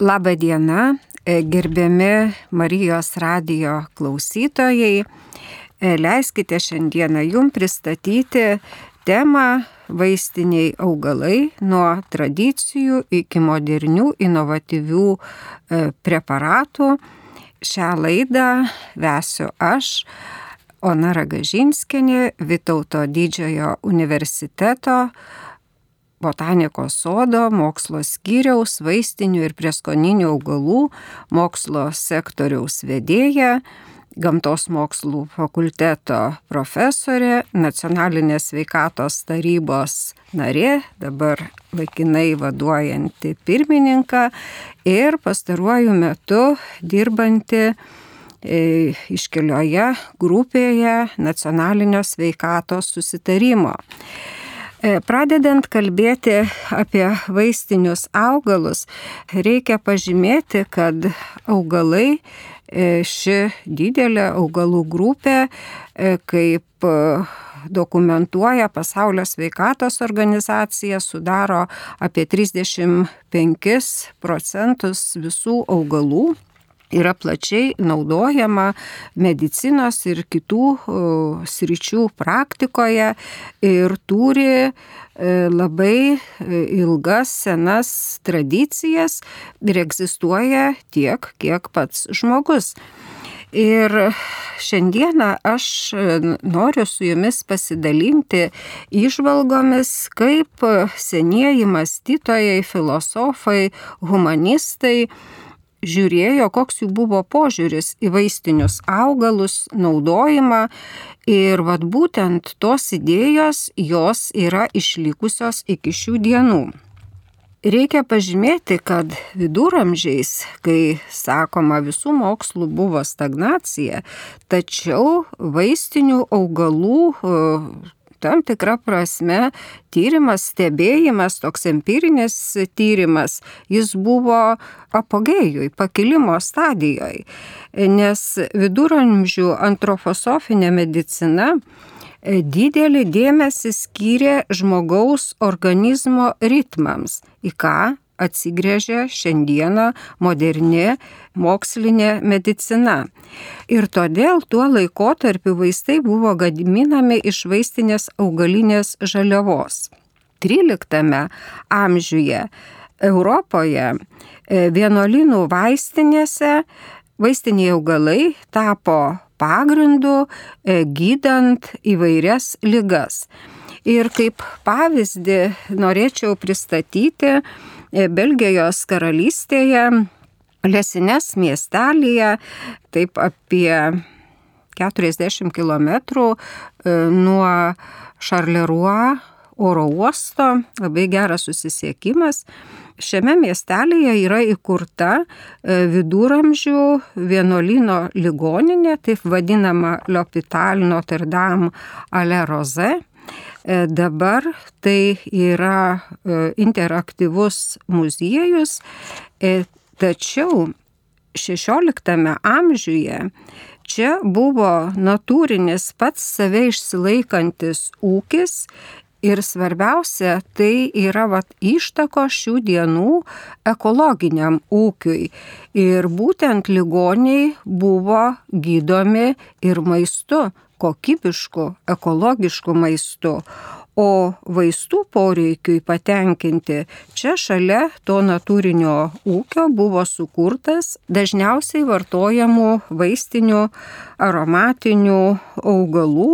Labą dieną, e, gerbiami Marijos radio klausytojai. E, leiskite šiandieną jum pristatyti temą vaistiniai augalai nuo tradicijų iki modernių inovatyvių e, preparatų. Šią laidą vesiu aš, Ona Ragažinskinė, Vitauto didžiojo universiteto botanikos sodo, mokslo skyriaus, vaistinių ir prieskoninių augalų mokslo sektoriaus vedėja, gamtos mokslų fakulteto profesorė, nacionalinės veikatos tarybos narė, dabar laikinai vaduojanti pirmininką ir pastaruoju metu dirbanti e, iškelioje grupėje nacionalinio sveikatos susitarimo. E, pradedant kalbėti apie vaistinius augalus, reikia pažymėti, kad augalai, e, ši didelė augalų grupė, e, kaip dokumentuoja Pasaulio sveikatos organizacija, sudaro apie 35 procentus visų augalų yra plačiai naudojama medicinos ir kitų sričių praktikoje ir turi e, labai e, ilgas senas tradicijas ir egzistuoja tiek, kiek pats žmogus. Ir šiandieną aš e, noriu su jumis pasidalinti išvalgomis, kaip senieji mąstytojai, filosofai, humanistai žiūrėjo, koks jų buvo požiūris į vaistinius augalus, naudojimą ir vad būtent tos idėjos jos yra išlikusios iki šių dienų. Reikia pažymėti, kad viduramžiais, kai sakoma visų mokslų buvo stagnacija, tačiau vaistinių augalų tam tikra prasme tyrimas, stebėjimas, toks empirinis tyrimas, jis buvo apogėjui, pakilimo stadijoje, nes viduramžių antrofosofinė medicina e, didelį dėmesį skyrė žmogaus organizmo ritmams, į ką atsigrėžia šiandieną moderni mokslinė medicina. Ir todėl tuo laikotarpiu vaistai buvo gaminami iš vaistinės augalinės žaliavos. 13 amžiuje Europoje e, vienuolinų vaistinėse vaistiniai augalai tapo pagrindu e, gydant įvairias lygas. Ir kaip pavyzdį norėčiau pristatyti Belgijos karalystėje, Lesines miestelėje, taip apie 40 km e, nuo Šarlerua oro uosto, labai geras susisiekimas. Šiame miestelėje yra įkurta e, viduramžių vienuolino ligoninė, taip vadinama L'Hopital Notre Dame Ale Rose. E, dabar tai yra e, interaktyvus muziejus, e, tačiau XVI amžiuje čia buvo natūrinis pats save išsilaikantis ūkis Ir svarbiausia, tai yra vat, ištako šių dienų ekologiniam ūkiui. Ir būtent ligoniai buvo gydomi ir maistu, kokybišku, ekologišku maistu. O vaistų poreikiui patenkinti čia šalia to natūrinio ūkio buvo sukurtas dažniausiai vartojamų vaistinių aromatinių augalų,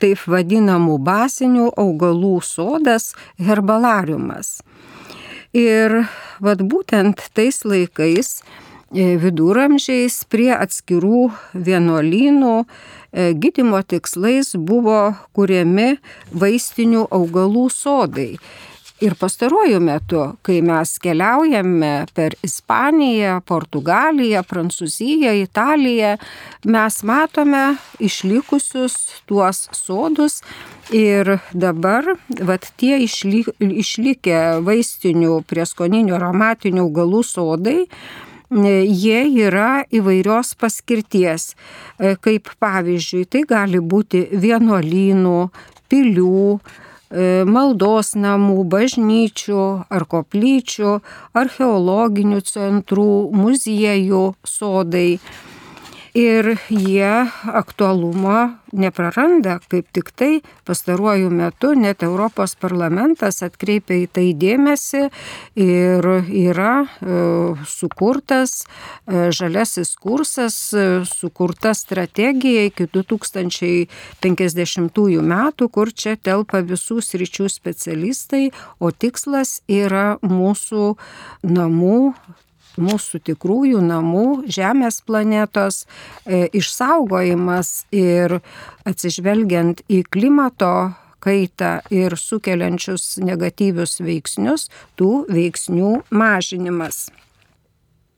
taip vadinamų bazinių augalų sodas herbalariumas. Ir vad būtent tais laikais e, viduramžiais prie atskirų vienuolynų gydimo tikslais buvo kuriami vaistinių augalų sodai. Ir pastaruoju metu, kai mes keliaujame per Ispaniją, Portugaliją, Prancūziją, Italiją, mes matome išlikusius tuos sodus ir dabar vat, tie išlikę vaistinių prieskoninių aromatinių augalų sodai, jie yra įvairios paskirties, e, kaip pavyzdžiui, tai gali būti vienuolynų, pilių, maldos namų, bažnyčių ar koplyčių, archeologinių centrų, muziejų, sodai ir jie aktualumo nepraranda, kaip tik tai pastaruoju metu net Europos parlamentas atkreipia į tai dėmesį ir yra e, sukurtas e, žalesis kursas, e, sukurta strategija iki 2050 metų, kur čia telpa visų sričių specialistai, o tikslas yra mūsų namų mūsų tikrųjų namų, Žemės planetos e, išsaugojimas ir atsižvelgiant į klimato kaitą ir sukeliančius negatyvius veiksnius, tų veiksnių mažinimas.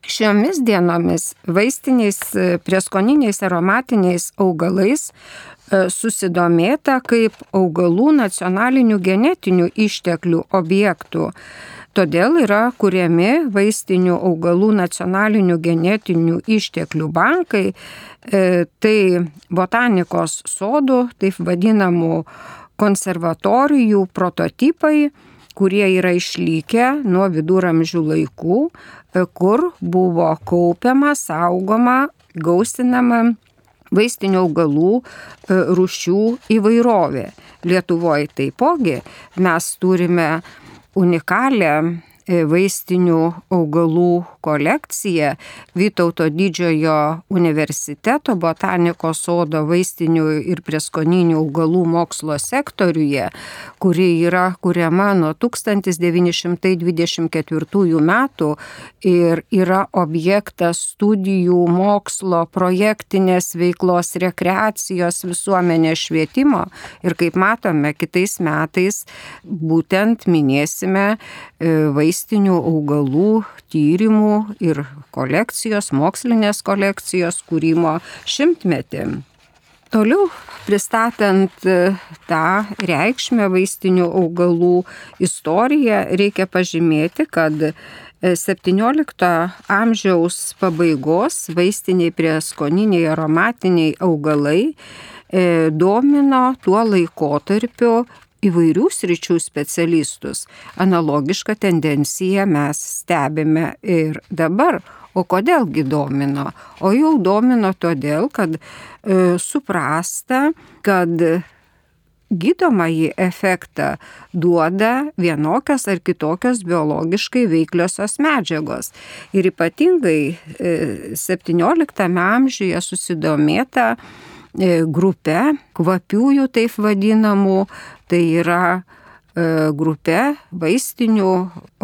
Šiomis dienomis vaistiniais, e, prieskoniniais aromatiniais augalais e, susidomėta kaip augalų nacionalinių genetinių išteklių objektų. Todėl yra kuriami vaistinių augalų nacionalinių genetinių išteklių bankai, e, tai botanikos sodų, taip vadinamų konservatorijų prototipai, kurie yra išlikę nuo viduramžių laikų, e, kur buvo kaupiama, saugoma, gausinama vaistinių augalų e, rūšių įvairovė. Lietuvoje taipogi mes turime unikalią vaistinių augalų kolekciją Vytauto didžiojo universiteto botanikos sodo vaistinių ir prieskoninių augalų mokslo sektoriuje, kuri yra kuriama nuo 1924 metų ir yra objektas studijų, mokslo, projektinės veiklos, rekreacijos, visuomenės švietimo. Ir kaip matome, kitais metais būtent minėsime e, vaistinių augalų tyrimų ir kolekcijos, mokslinės kolekcijos kūrimo šimtmetį. Toliau pristatant e, tą reikšmę vaistinių augalų istoriją, reikia pažymėti, kad 17 e, amžiaus pabaigos vaistiniai prieskoniniai aromatiniai augalai e, domino tuo laikotarpiu įvairių sričių specialistus. Analogišką tendenciją mes stebime ir dabar. O kodėlgi domino? O jau domino todėl, kad e, suprasta, kad gydomąjį efektą duoda vienokios ar kitokios biologiškai veikliosios medžiagos. Ir ypatingai 17 e, amžiuje susidomėta E, grupe kvapiųjų taip vadinamų, tai yra e, grupė vaistinių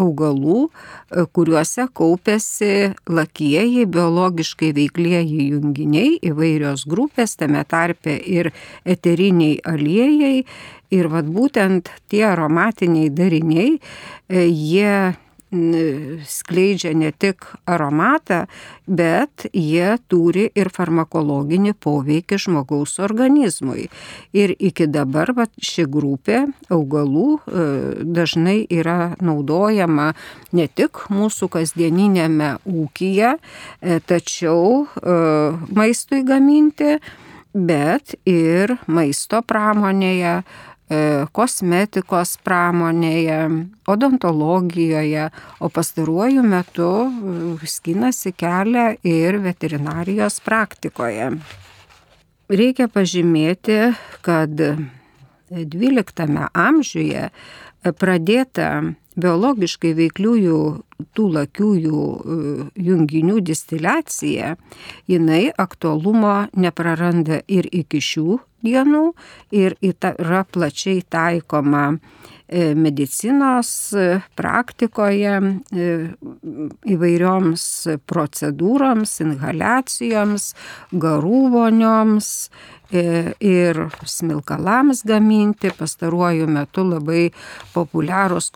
augalų, e, kuriuose kaupėsi lakieji biologiškai veiklieji junginiai, įvairios grupės, tame tarpe ir eteriniai aliejai. Ir vad būtent tie aromatiniai dariniai, jie skleidžia ne tik aromatą, bet jie turi ir farmakologinį poveikį žmogaus organizmui. Ir iki dabar va, ši grupė augalų e, dažnai yra naudojama ne tik mūsų kasdieninėme ūkyje, e, tačiau e, maistui gaminti, bet ir maisto pramonėje, kosmetikos pramonėje, odontologijoje, o pastaruoju metu e, skinasi kelią ir veterinarijos praktikoje. Reikia pažymėti, kad 12 amžiuje pradėta biologiškai veikliųjų tų lakiųjų e, junginių distiliacija, jinai aktualumo nepraranda ir iki šių dienų ir yra plačiai taikoma e, medicinos e, praktikoje įvairioms procedūroms, inhalacijoms, garų vonioms ir smilkalams gaminti. Pastaruoju metu labai populiarūs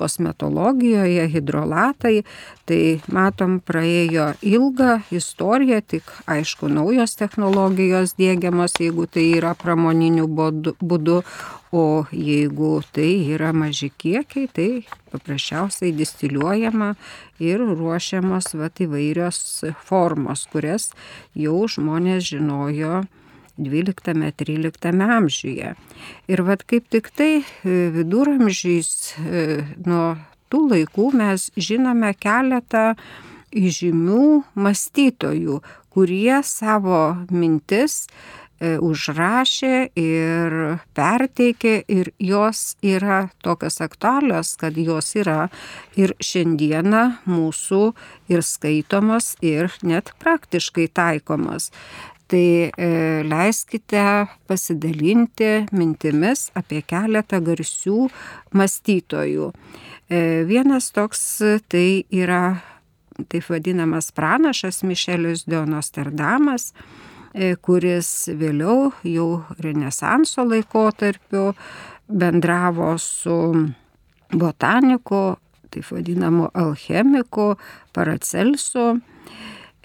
kosmetologijoje hidrolatai. Tai matom, praėjo ilgą istoriją, tik aišku, naujos technologijos dėgiamos, jeigu tai yra pramoniniu būdu, o jeigu tai yra maži kiekiai, tai paprasčiausiai distiliuojama ir ruošiamos vat, įvairios formos, kurias jau žmonės žinojo 12-13 amžiuje. Ir vad kaip tik tai viduramžiais nuo tų laikų mes žinome keletą įžymių mąstytojų, kurie savo mintis E, užrašė ir perteikė ir jos yra tokios aktualios, kad jos yra ir šiandieną mūsų ir skaitomos ir net praktiškai taikomos. Tai e, leiskite pasidalinti mintimis apie keletą garsių mąstytojų. E, vienas toks tai yra taip vadinamas pranašas Mišelis Dionosterdamas. E, kuris vėliau jau Renesanso laikotarpiu bendravo su botaniku, taip vadinamu alchemiku Paracelsu.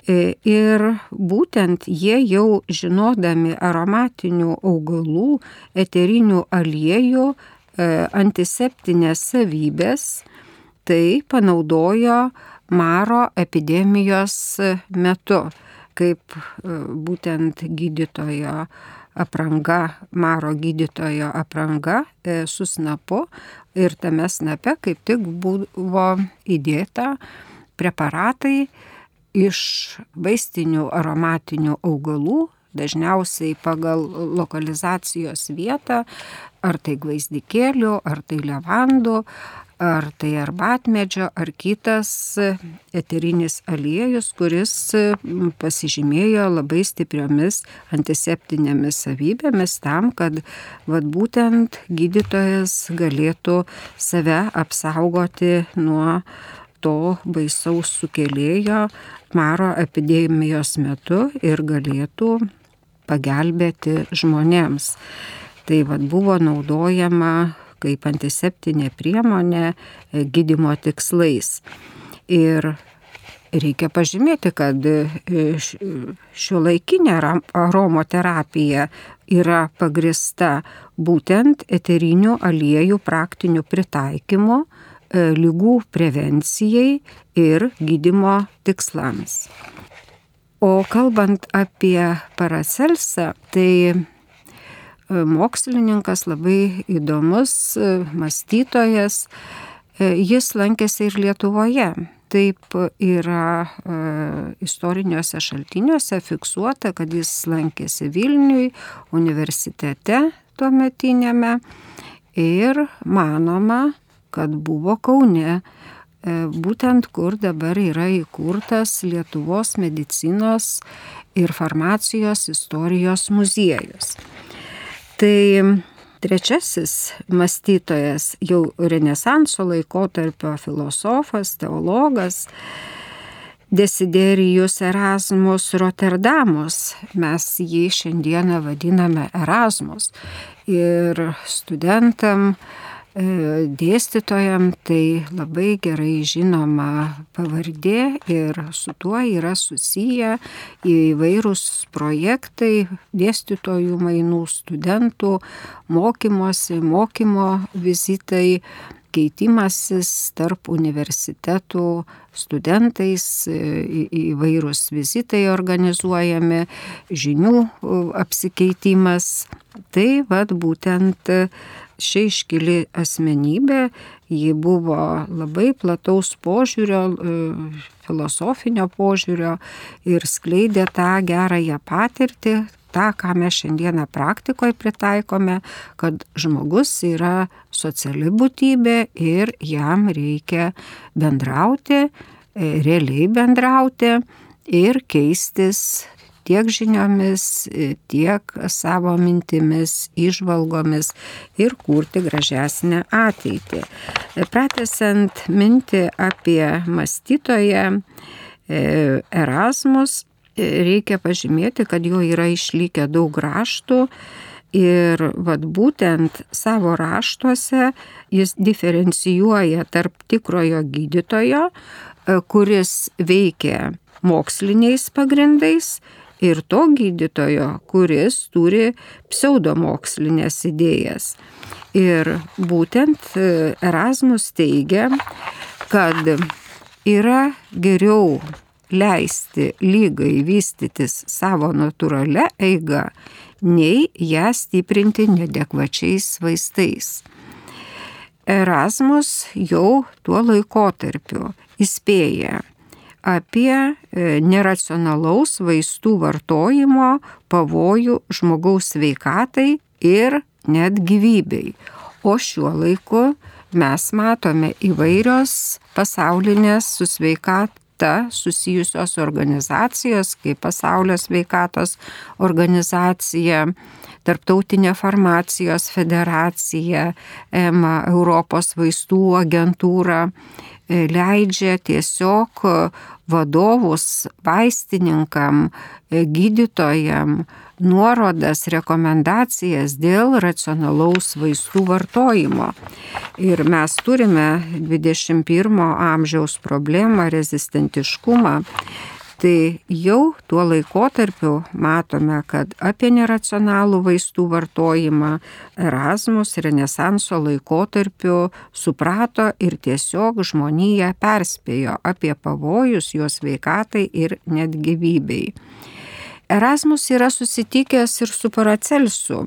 E, ir būtent jie jau žinodami aromatinių augalų, eterinių aliejų, e, antiseptinės savybės, tai panaudojo maro epidemijos metu kaip e, būtent gydytojo apranga, maro gydytojo apranga e, su snapu. Ir tame snape kaip tik buvo įdėta preparatai iš vaistinių aromatinių augalų, dažniausiai pagal lokalizacijos vietą, ar tai gvaizdikėlių, ar tai levandų, ar tai arbatmedžio, ar kitas eterinis aliejus, kuris pasižymėjo labai stipriomis antiseptinėmis savybėmis tam, kad vat, būtent gydytojas galėtų save apsaugoti nuo to baisaus sukėlėjo maro epidemijos metu ir galėtų pagelbėti žmonėms. Tai vad buvo naudojama kaip antiseptinė priemonė e, gydimo tikslais. Ir reikia pažymėti, kad e, šio laikinė aromoterapija yra pagrista būtent eterinių aliejų praktiniu pritaikymu e, lygų prevencijai ir gydimo tikslams. O kalbant apie paracelsą, tai mokslininkas, labai įdomus mąstytojas. Jis lankėsi ir Lietuvoje. Taip yra e, istoriniuose šaltiniuose fiksuota, kad jis lankėsi Vilniui universitete tuo metinėme ir manoma, kad buvo Kaune, e, būtent kur dabar yra įkurtas Lietuvos medicinos ir farmacijos istorijos muziejus. Tai trečiasis mąstytojas, jau Renesanso laikotarpio filosofas, teologas, Desiderijus Erasmus Rotterdamus. Mes jį šiandieną vadiname Erasmus. Ir studentam E, dėstytojam tai labai gerai žinoma pavardė ir su tuo yra susiję įvairūs projektai dėstytojų mainų, studentų, mokymosi, mokymo vizitai keitimasis tarp universitetų studentais, e, įvairūs vizitai organizuojami, žinių apsikeitimas. Tai vad būtent ši iškili asmenybė, ji buvo labai plataus požiūrio, e, filosofinio požiūrio ir skleidė tą gerąją patirtį, tą, ką mes šiandieną praktikoje pritaikome, kad žmogus yra sociali būtybė ir jam reikia bendrauti, e, realiai bendrauti ir keistis tiek žiniomis, tiek savo mintimis, išvalgomis ir kurti gražesnę ateitį. Pratesant mintį apie mąstytoją e, Erasmus, reikia pažymėti, kad jo yra išlikę daug raštų. Ir vad būtent savo raštuose jis diferencijuoja tarp tikrojo gydytojo, e, kuris veikia moksliniais pagrindais ir to gydytojo, kuris turi pseudomokslinės idėjas. Ir būtent Erasmus teigia, kad yra geriau leisti lygai vystytis savo natūralia eiga, nei ją stiprinti nedekvačiais vaistais. Erasmus jau tuo laikotarpiu įspėja apie e, neracionalaus vaistų vartojimo pavojų žmogaus sveikatai ir net gyvybei. O šiuo laiku mes matome įvairios pasaulinės su sveikata susijusios organizacijos, kaip pasaulio sveikatos organizacija, Tarptautinė farmacijos federacija, EMA, Europos vaistų agentūra e, leidžia tiesiog vadovus vaistininkam, e, gydytojam nuorodas, rekomendacijas dėl racionalaus vaistų vartojimo. Ir mes turime 21 amžiaus problemą, rezistentiškumą. Tai jau tuo laikotarpiu matome, kad apie neracionalų vaistų vartojimą Erasmus Renesanso laikotarpiu suprato ir tiesiog žmonija perspėjo apie pavojus jos veikatai ir net gyvybei. Erasmus yra susitikęs ir su Paracelsu.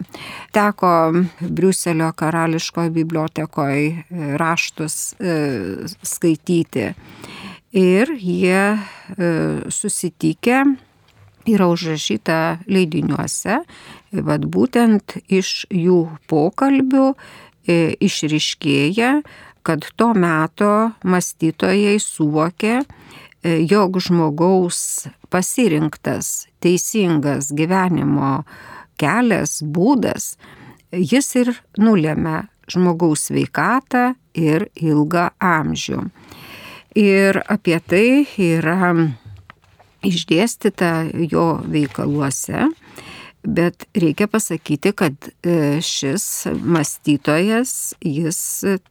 Teko Briuselio karališkoje bibliotekoje raštus e, skaityti ir jie e, susitikę yra užrašyta leidiniuose, vad būtent iš jų pokalbių e, išriškėja, kad to meto mąstytojai suvokė, e, jog žmogaus pasirinktas teisingas gyvenimo kelias, būdas, jis ir nulėmė žmogaus sveikatą ir ilgą amžių. Ir apie tai yra išdėstyta jo veikaluose, bet reikia pasakyti, kad e, šis mąstytojas, jis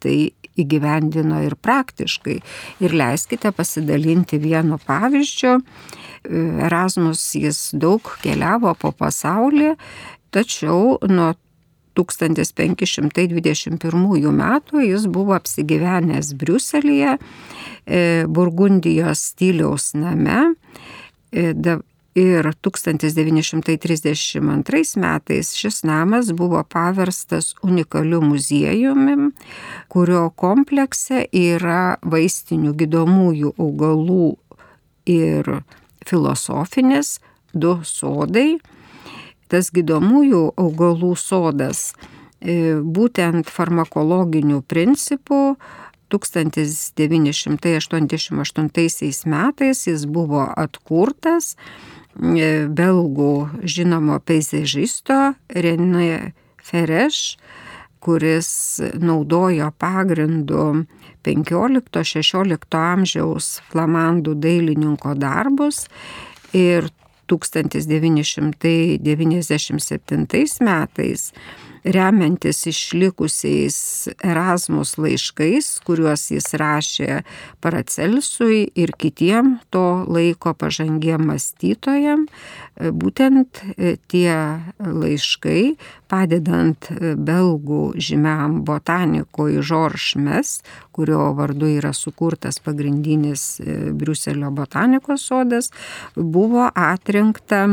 tai įgyvendino ir praktiškai. Ir leiskite pasidalinti vienu pavyzdžiu. E, Erasmus jis daug keliavo po pasaulį, tačiau nuo 1521 metų jis buvo apsigyvenęs Briuselėje, e, Burgundijos stiliaus name. E, ir 1932 metais šis namas buvo paverstas unikaliu muziejumi, kurio komplekse yra vaistinių gydomųjų augalų ir filosofinis du sodai tas gydomųjų augalų sodas e, būtent farmakologinių principų 1988 metais jis buvo atkurtas e, belgų žinomo peizažisto René Fereš, kuris naudojo pagrindų 15-16 amžiaus flamandų dailininko darbus ir 1997 metais remiantis išlikusiais Erasmus laiškais, kuriuos jis rašė Paracelsui ir kitiem to laiko pažangiem mąstytojam, būtent tie laiškai, padedant belgų žymiam botanikui Žorž Mes, kurio vardu yra sukurtas pagrindinis Briuselio botanikos sodas, buvo atrinkta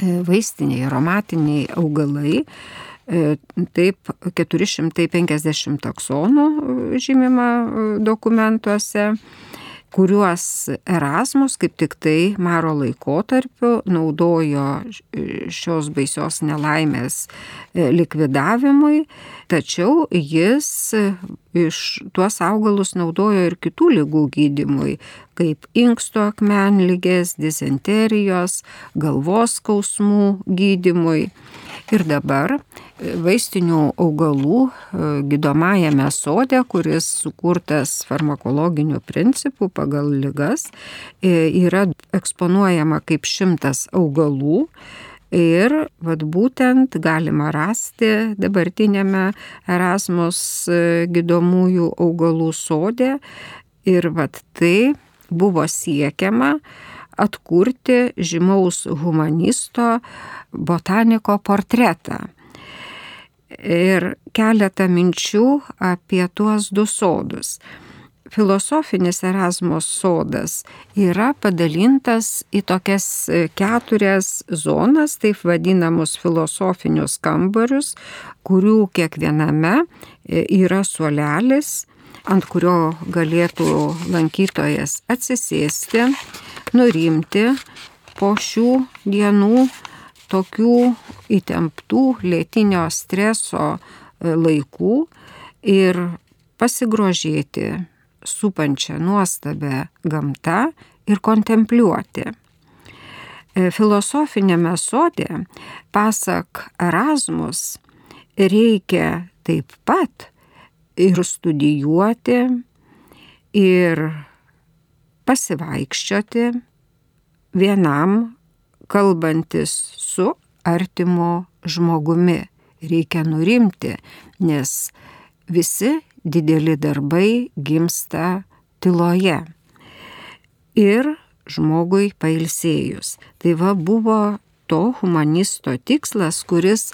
vaistiniai, aromatiniai augalai, E, taip 450 taksonų e, žymima e, dokumentuose, kuriuos Erasmus kaip tik tai maro laikotarpiu naudojo šios baisios nelaimės likvidavimui, tačiau jis iš tuos augalus naudojo ir kitų lygų gydimui, kaip inksto akmenlygės, disenterijos, galvos skausmų gydimui. Ir dabar vaistinių augalų e, gydomajame sode, kuris sukurtas farmakologiniu principu pagal lygas, e, yra eksponuojama kaip šimtas augalų. Ir vat būtent galima rasti dabartinėme Erasmus e, gydomųjų augalų sode. Ir vat tai buvo siekiama atkurti žymaus humanisto botaniko portretą ir keletą minčių apie tuos du sodus. filosofinis Erasmus sodas yra padalintas į tokias e, keturias zonas, taip vadinamus filosofinius kambarius, kurių kiekviename e, yra suolelis, ant kurio galėtų lankytojas atsisėsti, nurimti po šių dienų tokių įtemptų lėtinio streso e, laikų ir pasigrožėti supančią nuostabę gamtą ir kontempliuoti. E, filosofinėme sodė, pasak Erasmus, reikia taip pat ir studijuoti, ir pasivaikščioti vienam, kalbantis su artimo žmogumi. Reikia nurimti, nes visi dideli darbai gimsta tyloje. Ir žmogui pailsėjus. Tai va buvo to humanisto tikslas, kuris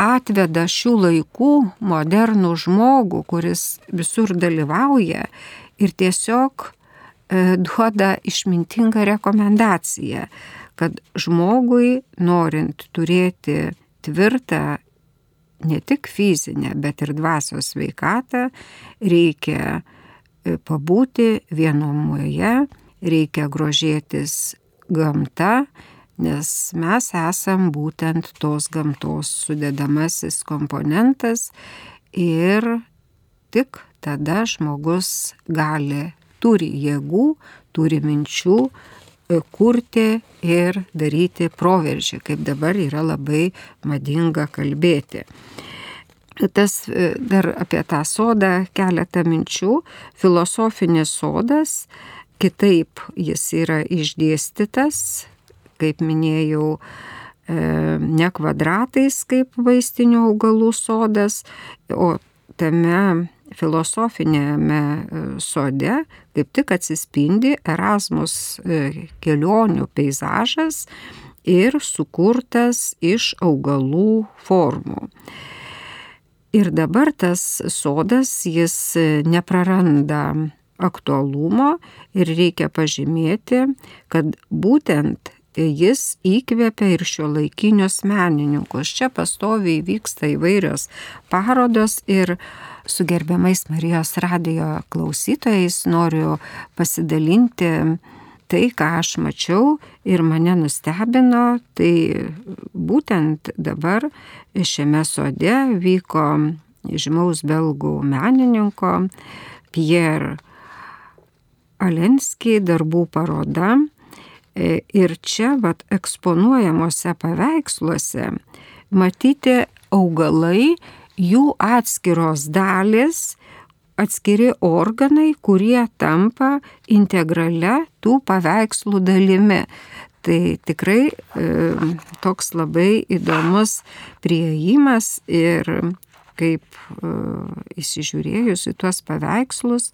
atveda šių laikų modernų žmogų, kuris visur dalyvauja ir tiesiog e, duoda išmintingą rekomendaciją, kad žmogui norint turėti tvirtą ne tik fizinę, bet ir dvasios sveikatą, reikia e, pabūti vienomoje, reikia grožėtis gamta, nes mes esam būtent tos gamtos sudedamasis komponentas ir tik tada žmogus gali, turi jėgų, turi minčių e, kurti ir daryti proveržį, kaip dabar yra labai madinga kalbėti. Tas e, dar apie tą sodą keletą minčių. Filosofinis sodas, kitaip jis yra išdėstytas, kaip minėjau, e, ne kvadratais kaip vaistinių augalų sodas, o tame filosofinėme e, sode kaip tik atsispindi Erasmus e, kelionių peizažas ir sukurtas iš augalų formų. Ir dabar tas sodas jis nepraranda aktualumo ir reikia pažymėti, kad būtent jis įkvėpia ir šio laikinius menininkus. Čia pastoviai vyksta įvairios parodos ir su gerbiamais Marijos radijo klausytojais noriu pasidalinti tai, ką aš mačiau ir mane nustebino, tai būtent dabar šiame sode vyko žymaus belgų menininko Pierre Alenski darbų paroda ir čia, vat, eksponuojamuose paveiksluose, matyti augalai, jų atskiros dalis, atskiri organai, kurie tampa integrale tų paveikslų dalimi. Tai tikrai e, toks labai įdomus prieimas ir kaip e, įsižiūrėjus į tuos paveikslus,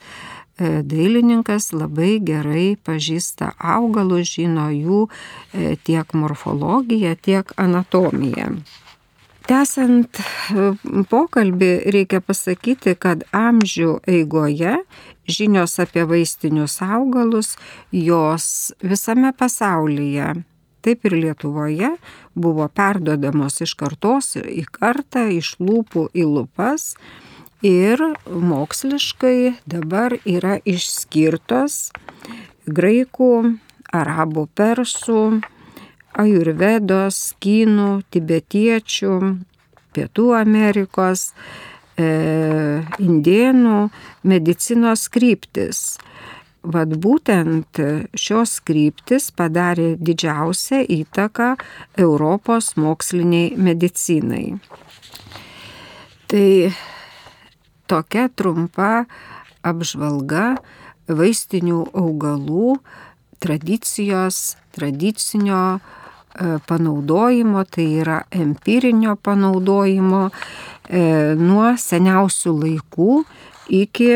E, dailininkas labai gerai pažįsta augalus, žino jų e, tiek morfologiją, tiek anatomiją. Tęsant pokalbį, reikia pasakyti, kad amžių eigoje žinios apie vaistinius augalus, jos visame pasaulyje, taip ir Lietuvoje, buvo perdodamos iš kartos į kartą, iš lūpų į lūpas ir moksliškai dabar yra išskirtos graikų, arabų, persų, ajurvedos, kinų, tibetiečių, pietų Amerikos, e, indienų medicinos kryptis. Vat būtent šios kryptis padarė didžiausią įtaką Europos moksliniai medicinai. Tai tokia trumpa apžvalga vaistinių augalų tradicijos, tradicinio e, panaudojimo, tai yra empirinio panaudojimo e, nuo seniausių laikų iki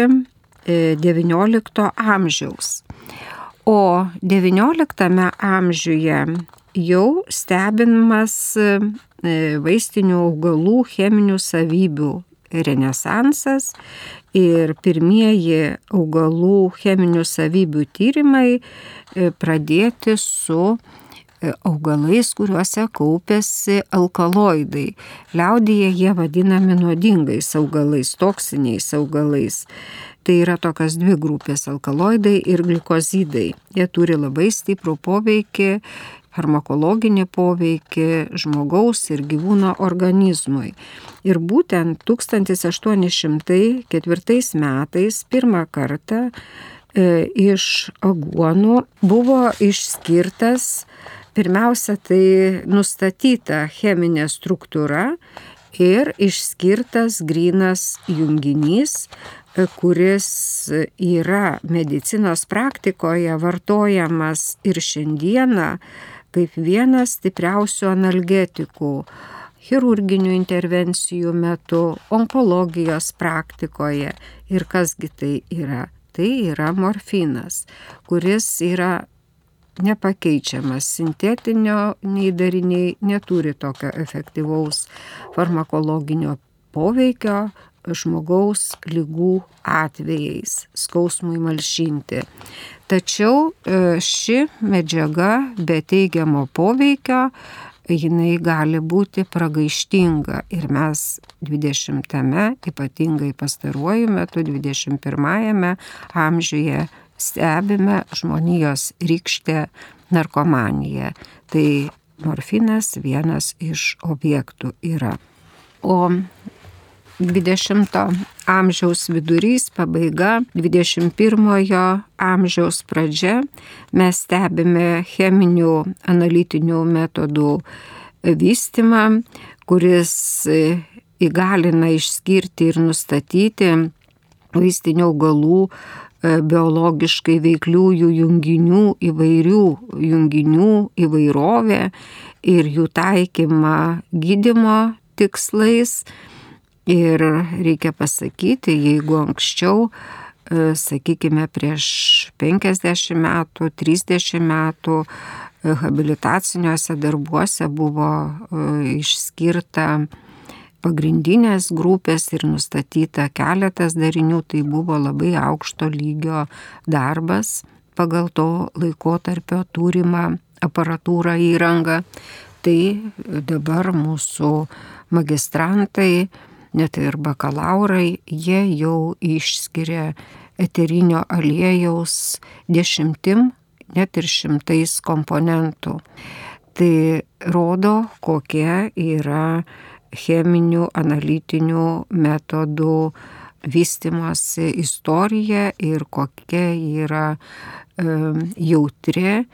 XIX e, amžiaus. O XIX amžiuje jau stebinamas vaistinių augalų cheminių savybių renesansas Ir pirmieji augalų cheminių savybių tyrimai e, pradėti su e, augalais, kuriuose kaupėsi alkaloidai. Liaudyje jie vadinami nuodingais augalais, toksiniais augalais. Tai yra tokios dvi grupės - alkaloidai ir glikozidai. Jie turi labai stiprų poveikį farmakologinį poveikį žmogaus ir gyvūno organizmui. Ir būtent 1804 metais pirmą kartą e, iš aguonų buvo išskirtas pirmiausia tai nustatyta cheminė struktūra ir išskirtas grinas junginys, e, kuris yra medicinos praktikoje vartojamas ir šiandieną kaip vienas stipriausių analgetikų chirurginių intervencijų metu, onkologijos praktikoje. Ir kasgi tai yra? Tai yra morfinas, kuris yra nepakeičiamas, sintetinio nei dariniai neturi tokio efektyvaus farmakologinio poveikio žmogaus lygų atvejais, skausmui malšinti. Tačiau e, ši medžiaga be teigiamo poveikio jinai gali būti pragaištinga ir mes 20-ame, ypatingai pastaruoju metu, 21-ame amžiuje stebime žmonijos rykštę narkomaniją. Tai morfinas vienas iš objektų yra. O 20 amžiaus vidurys, pabaiga, 21 amžiaus pradžia mes stebime cheminių analitinių metodų vystimą, kuris įgalina išskirti ir nustatyti vaistinių augalų biologiškai veikliųjų junginių, įvairių junginių įvairovę ir jų taikymą gydimo tikslais. Ir reikia pasakyti, jeigu anksčiau, e, sakykime, prieš 50 metų, 30 metų e, habilitaciniuose darbuose buvo e, išskirta pagrindinės grupės ir nustatyta keletas darinių, tai buvo labai aukšto lygio darbas pagal to laikotarpio turimą aparatūrą įrangą. Tai dabar mūsų magistrantai net ir bakalaurai, jie jau išskiria eterinio aliejaus dešimtim, net ir šimtais komponentų. Tai rodo, kokia yra cheminių, analitinių metodų vystimosi istorija ir kokia yra jautri,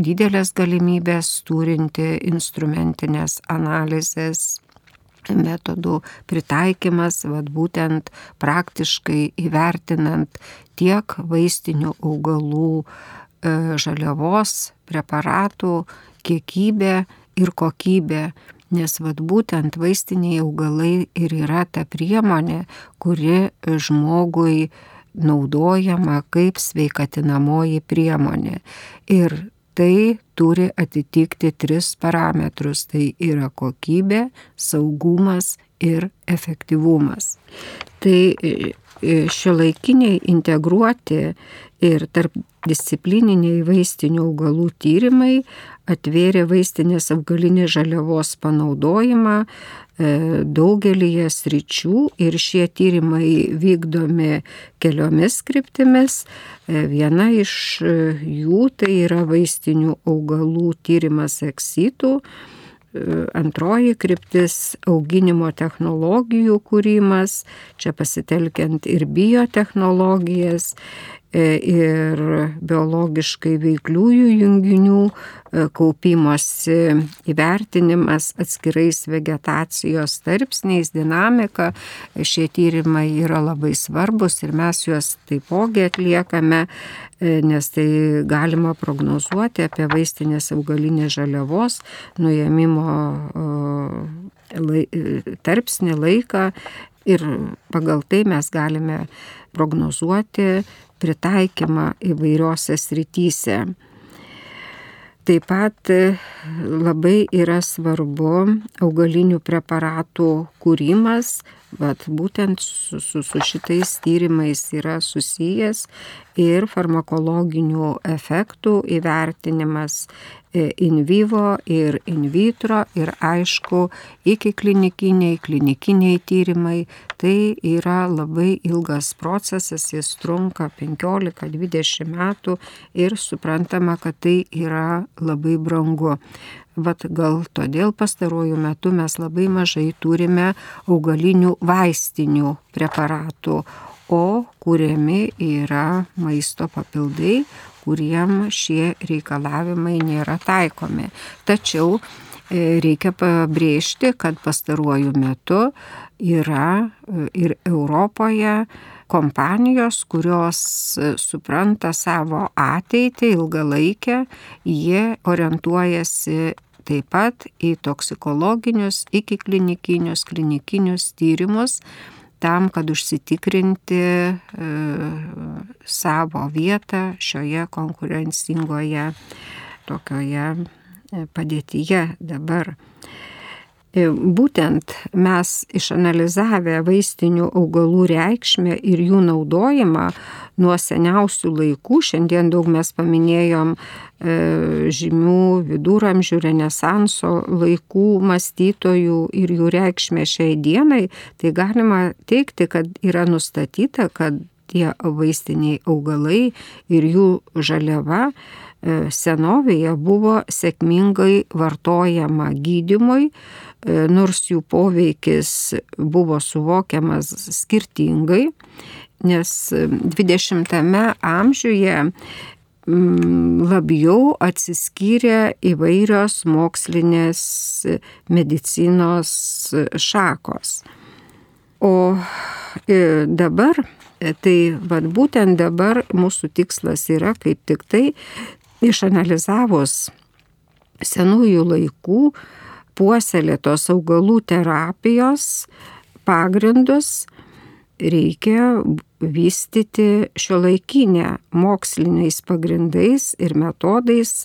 didelės galimybės turinti instrumentinės analizės metodų pritaikymas, vad būtent praktiškai įvertinant tiek vaistinių augalų e, žaliavos, preparatų kiekybę ir kokybę, nes vad būtent vaistiniai augalai ir yra ta priemonė, kuri žmogui naudojama kaip sveikatinamoji priemonė. Ir tai turi atitikti tris parametrus - tai yra kokybė, saugumas ir efektyvumas. Tai e, e, šio laikiniai integruoti ir tarp disciplininiai vaistinių augalų tyrimai atvėrė vaistinės augalinės žaliavos panaudojimą e, daugelįje sričių ir šie tyrimai vykdomi keliomis kryptimis. E, viena iš jų tai yra vaistinių augalų tyrimas eksitų. Antroji kryptis - auginimo technologijų kūrimas, čia pasitelkiant ir biotehnologijas, ir biologiškai veikliųjų junginių e, kaupimosi įvertinimas atskirais vegetacijos tarpsniais, dinamika. Šie tyrimai yra labai svarbus ir mes juos taipogi atliekame, e, nes tai galima prognozuoti apie vaistinės augalinės žaliavos nuėmimo tarpsnį laiką ir pagal tai mes galime prognozuoti pritaikymą įvairiose srityse. Taip pat e, labai yra svarbu augalinių preparatų kūrimas vat, būtent su, su, su šitais tyrimais yra susijęs ir farmakologinių efektų įvertinimas e, in vivo ir in vitro ir aišku iki klinikiniai, klinikiniai tyrimai. Tai yra labai ilgas procesas, jis trunka 15-20 metų ir suprantama, kad tai yra labai brangu. Vat gal todėl pastaruoju metu mes labai mažai turime augalinių vaistinių preparatų, o kuriami yra maisto papildai, kuriem šie reikalavimai nėra taikomi. Tačiau e, reikia pabrėžti, kad pastaruoju metu yra e, ir Europoje kompanijos, kurios e, supranta savo ateitį ilgalaikę, jie orientuojasi taip pat į toksikologinius, iki klinikinius, klinikinius tyrimus tam, kad užsitikrinti e, savo vietą šioje konkurencingoje tokioje e, padėtyje dabar. E, būtent mes išanalizavę vaistinių augalų reikšmę ir jų naudojimą nuo seniausių laikų, šiandien daug mes paminėjom e, žymių viduramžių, renesanso laikų mąstytojų ir jų reikšmę šiai dienai, tai galima teikti, kad yra nustatyta, kad tie vaistiniai augalai ir jų žaliava e, senovėje buvo sėkmingai vartojama gydimui, E, nors jų poveikis buvo suvokiamas skirtingai, nes 20-ame amžiuje labiau atsiskyrė įvairios mokslinės medicinos šakos. O e, dabar, tai vad būtent dabar mūsų tikslas yra kaip tik tai išanalizavus senųjų laikų puoselėtos augalų terapijos pagrindus reikia vystyti šio laikinę moksliniais pagrindais ir metodais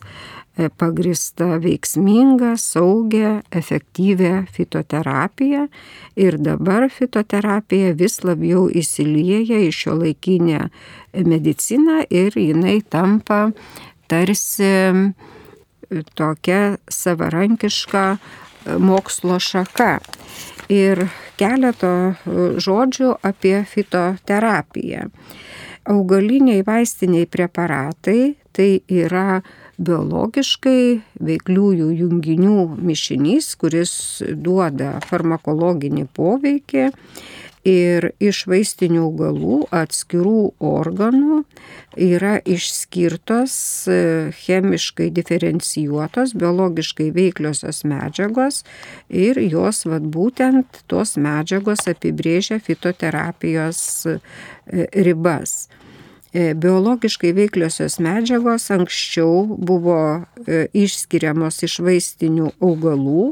pagrista veiksminga, saugia, efektyvia fitoterapija. Ir dabar fitoterapija vis labiau įsilieja į šio laikinę mediciną ir jinai tampa tarsi tokia savarankiška mokslo šaka. Ir keletą žodžių apie fitoterapiją. Augaliniai vaistiniai preparatai tai yra biologiškai veikliųjų junginių mišinys, kuris duoda farmakologinį poveikį ir iš vaistinių augalų atskirų organų yra išskirtos e, chemiškai diferencijuotos, biologiškai veikliosios medžiagos ir jos vad būtent tos medžiagos apibrėžia fitoterapijos e, ribas biologiškai veikliosios medžiagos anksčiau buvo išskiriamos iš vaistinių augalų,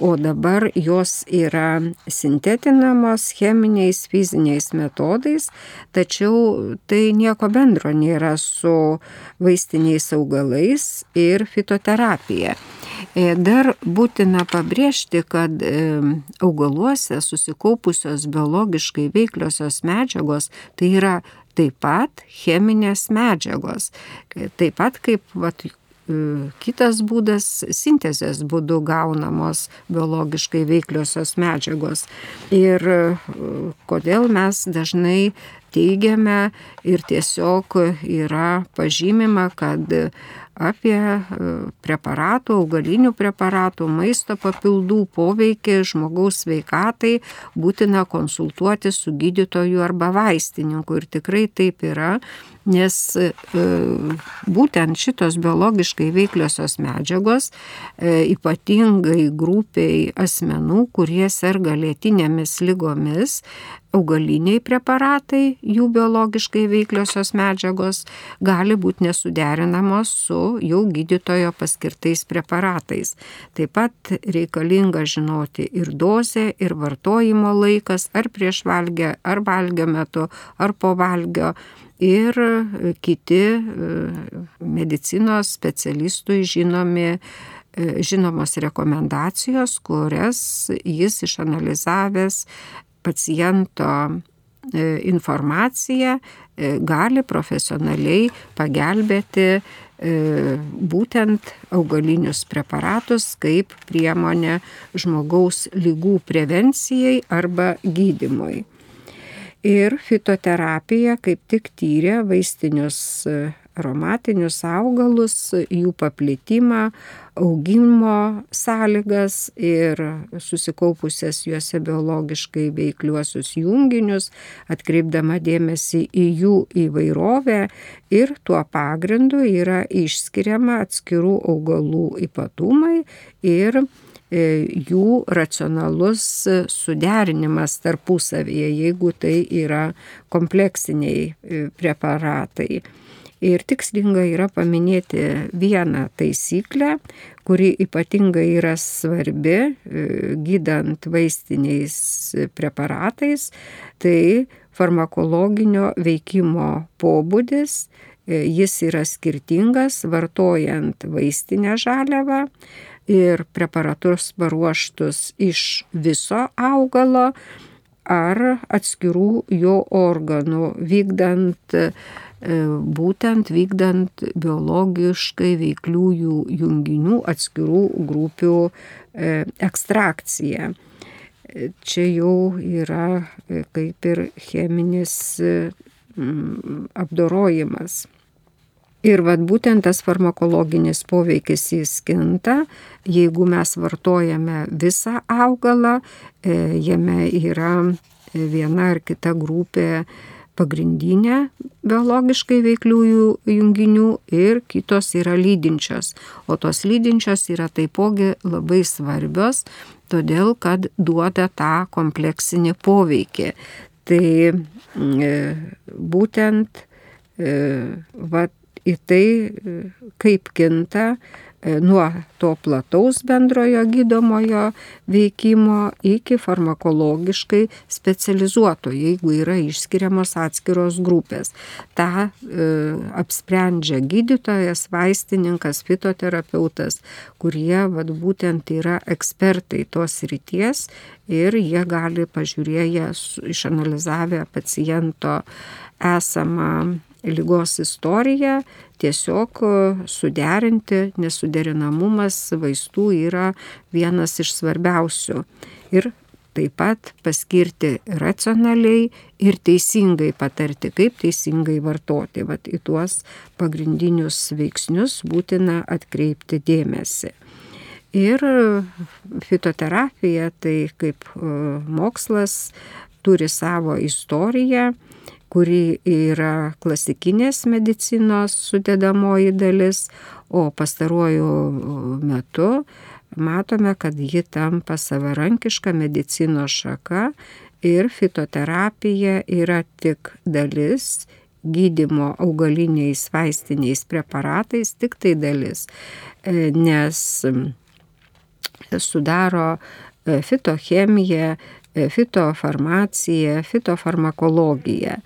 o dabar jos yra sintetinamos cheminiais, fiziniais metodais, tačiau tai nieko bendro nėra su vaistiniais augalais ir fitoterapija. E, dar būtina pabrėžti, kad e, augaluose susikaupusios biologiškai veikliosios medžiagos tai yra taip pat cheminės medžiagos. Taip pat kaip vat, E, kitas būdas - sintezės būdu gaunamos biologiškai veikliosios medžiagos. Ir e, kodėl mes dažnai teigiame ir tiesiog yra pažymima, kad apie e, preparatų, augalinių preparatų, maisto papildų poveikį žmogaus sveikatai būtina konsultuoti su gydytoju arba vaistininku. Ir tikrai taip yra, nes e, būtent šitos biologiškai veikliosios medžiagos e, ypatingai grupiai asmenų, kurie serga lėtinėmis lygomis, augaliniai preparatai, jų biologiškai veikliosios medžiagos gali būti nesuderinamos su jau gydytojo paskirtais preparatais. Taip pat reikalinga žinoti ir dozė, ir vartojimo laikas, ar prieš valgę, ar valgio metu, ar po valgio. Ir kiti e, medicinos specialistui žinomi e, žinomos rekomendacijos, kurias jis išanalizavęs paciento informacija gali profesionaliai pagelbėti būtent augalinius preparatus kaip priemonė žmogaus lygų prevencijai arba gydimui. Ir fitoterapija kaip tik tyrė vaistinius aromatinius augalus, jų paplitimą, augimo sąlygas ir susikaupusias juose biologiškai veikliuosius junginius, atkreipdama dėmesį į jų įvairovę ir tuo pagrindu yra išskiriama atskirų augalų ypatumai ir e, jų racionalus suderinimas tarpusavyje, jeigu tai yra kompleksiniai e, preparatai. Ir tikslinga yra paminėti vieną taisyklę, kuri ypatingai yra svarbi e, gydant vaistiniais preparatais, tai farmakologinio veikimo pobūdis. E, jis yra skirtingas vartojant vaistinę žaliavą ir preparatus paruoštus iš viso augalo ar atskirų jo organų, vykdant E, būtent vykdant biologiškai veikliųjų junginių atskirų grupių e, ekstrakciją. E, čia jau yra kaip ir cheminis apdorojimas. Ir vad būtent tas farmakologinis poveikis jis kinta, jeigu mes vartojame visą augalą, jame yra viena ar kita grupė pagrindinė biologiškai veikliųjų junginių ir kitos yra lydinčios. O tos lydinčios yra taipogi labai svarbios, todėl kad duoda tą kompleksinį poveikį. Tai e, būtent e, va, į tai, e, kaip kinta E, nuo to plataus bendrojo gydomojo veikimo iki farmakologiškai specializuoto, jeigu yra išskiriamos atskiros grupės. Ta e, apsprendžia gydytojas, vaistininkas, fitoterapeutas, kurie vat, būtent yra ekspertai tos ryties ir jie gali pažiūrėję, išanalizavę paciento esamą lygos istoriją tiesiog e, suderinti, nesuderinamumas vaistų yra vienas iš svarbiausių. Ir taip pat paskirti racionaliai ir teisingai patarti, kaip teisingai vartoti. Vat į tuos pagrindinius veiksnius būtina atkreipti dėmesį. Ir fitoterapija tai kaip e, mokslas turi savo istoriją kuri yra klasikinės medicinos sudėdamoji dalis, o pastaruoju metu matome, kad ji tampa savarankiška medicinos šaka ir fitoterapija yra tik dalis gydimo augaliniais vaistiniais preparatais, tik tai dalis, e, nes sudaro e, fitochemija, fitofarmacija, fitofarmakologija.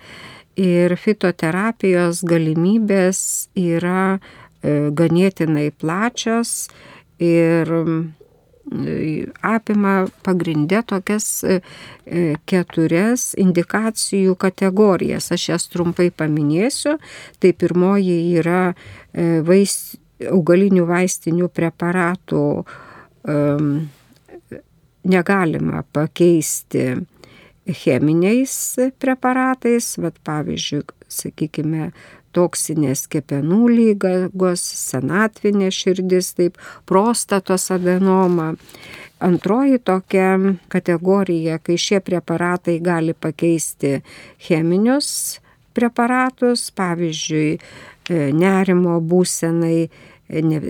Ir fitoterapijos galimybės yra e, ganėtinai plačios ir e, apima pagrindę tokias e, keturias indikacijų kategorijas. Aš jas trumpai paminėsiu. Tai pirmoji yra vaist, augalinių vaistinių preparatų um, negalima pakeisti cheminiais preparatais, bet pavyzdžiui, sakykime, toksinės kepenų lygos, senatvinė širdis, taip, prostatos adenoma. Antroji tokia kategorija, kai šie preparatai gali pakeisti cheminius preparatus, pavyzdžiui, nerimo būsenai,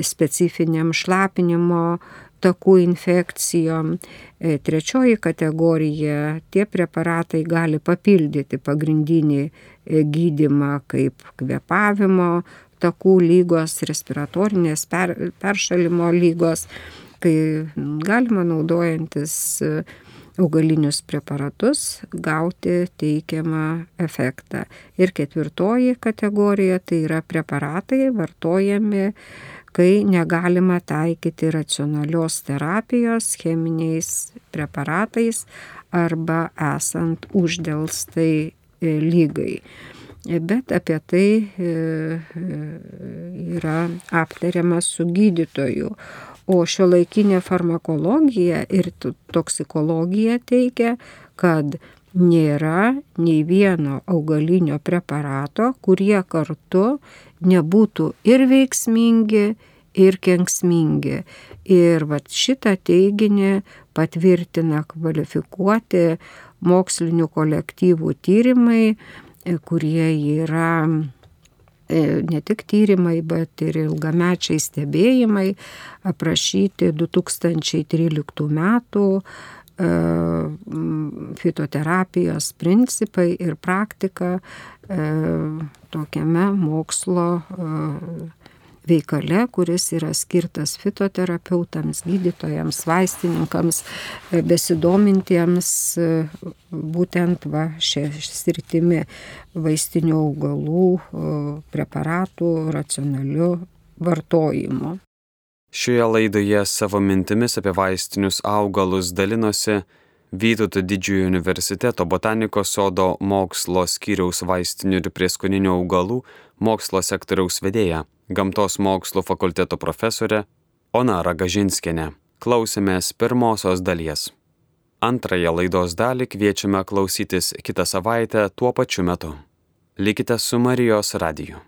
specifiniam šlapinimo takų infekcijom. E, trečioji kategorija - tie preparatai gali papildyti pagrindinį e, gydimą kaip kvepavimo takų lygos, respiratorinės per, peršalimo lygos, kai galima naudojantis e, augalinius preparatus gauti teikiamą efektą. Ir ketvirtoji kategorija tai yra preparatai vartojami kai negalima taikyti racionalios terapijos cheminiais preparatais arba esant uždėlstai e, lygai. Bet apie tai yra aptariama su gydytoju. O šio laikinė farmakologija ir toksikologija teigia, kad nėra nei vieno augalinio preparato, kurie kartu nebūtų ir veiksmingi, ir kenksmingi. Ir vat šitą teiginį patvirtina kvalifikuoti mokslinių kolektyvų tyrimai, kurie yra e, ne tik tyrimai, bet ir ilgamečiai stebėjimai aprašyti 2013 metų fitoterapijos principai ir praktika e, tokiame mokslo e, veikale, kuris yra skirtas fitoterapeutams, gydytojams, vaistininkams, besidomintiems būtent va šią sritimi vaistinių augalų, preparatų, racionaliu vartojimu. Šioje laidoje savo mintimis apie vaistinius augalus dalinosi Vytauto didžiojo universiteto botanikos sodo mokslo skyriaus vaistinių ir prieskoninių augalų mokslo sektoriaus vedėja, gamtos mokslo fakulteto profesorė Ona Ragažinskienė. Klausėmės pirmosios dalies. Antrąją laidos dalį kviečiame klausytis kitą savaitę tuo pačiu metu. Likite su Marijos radiju.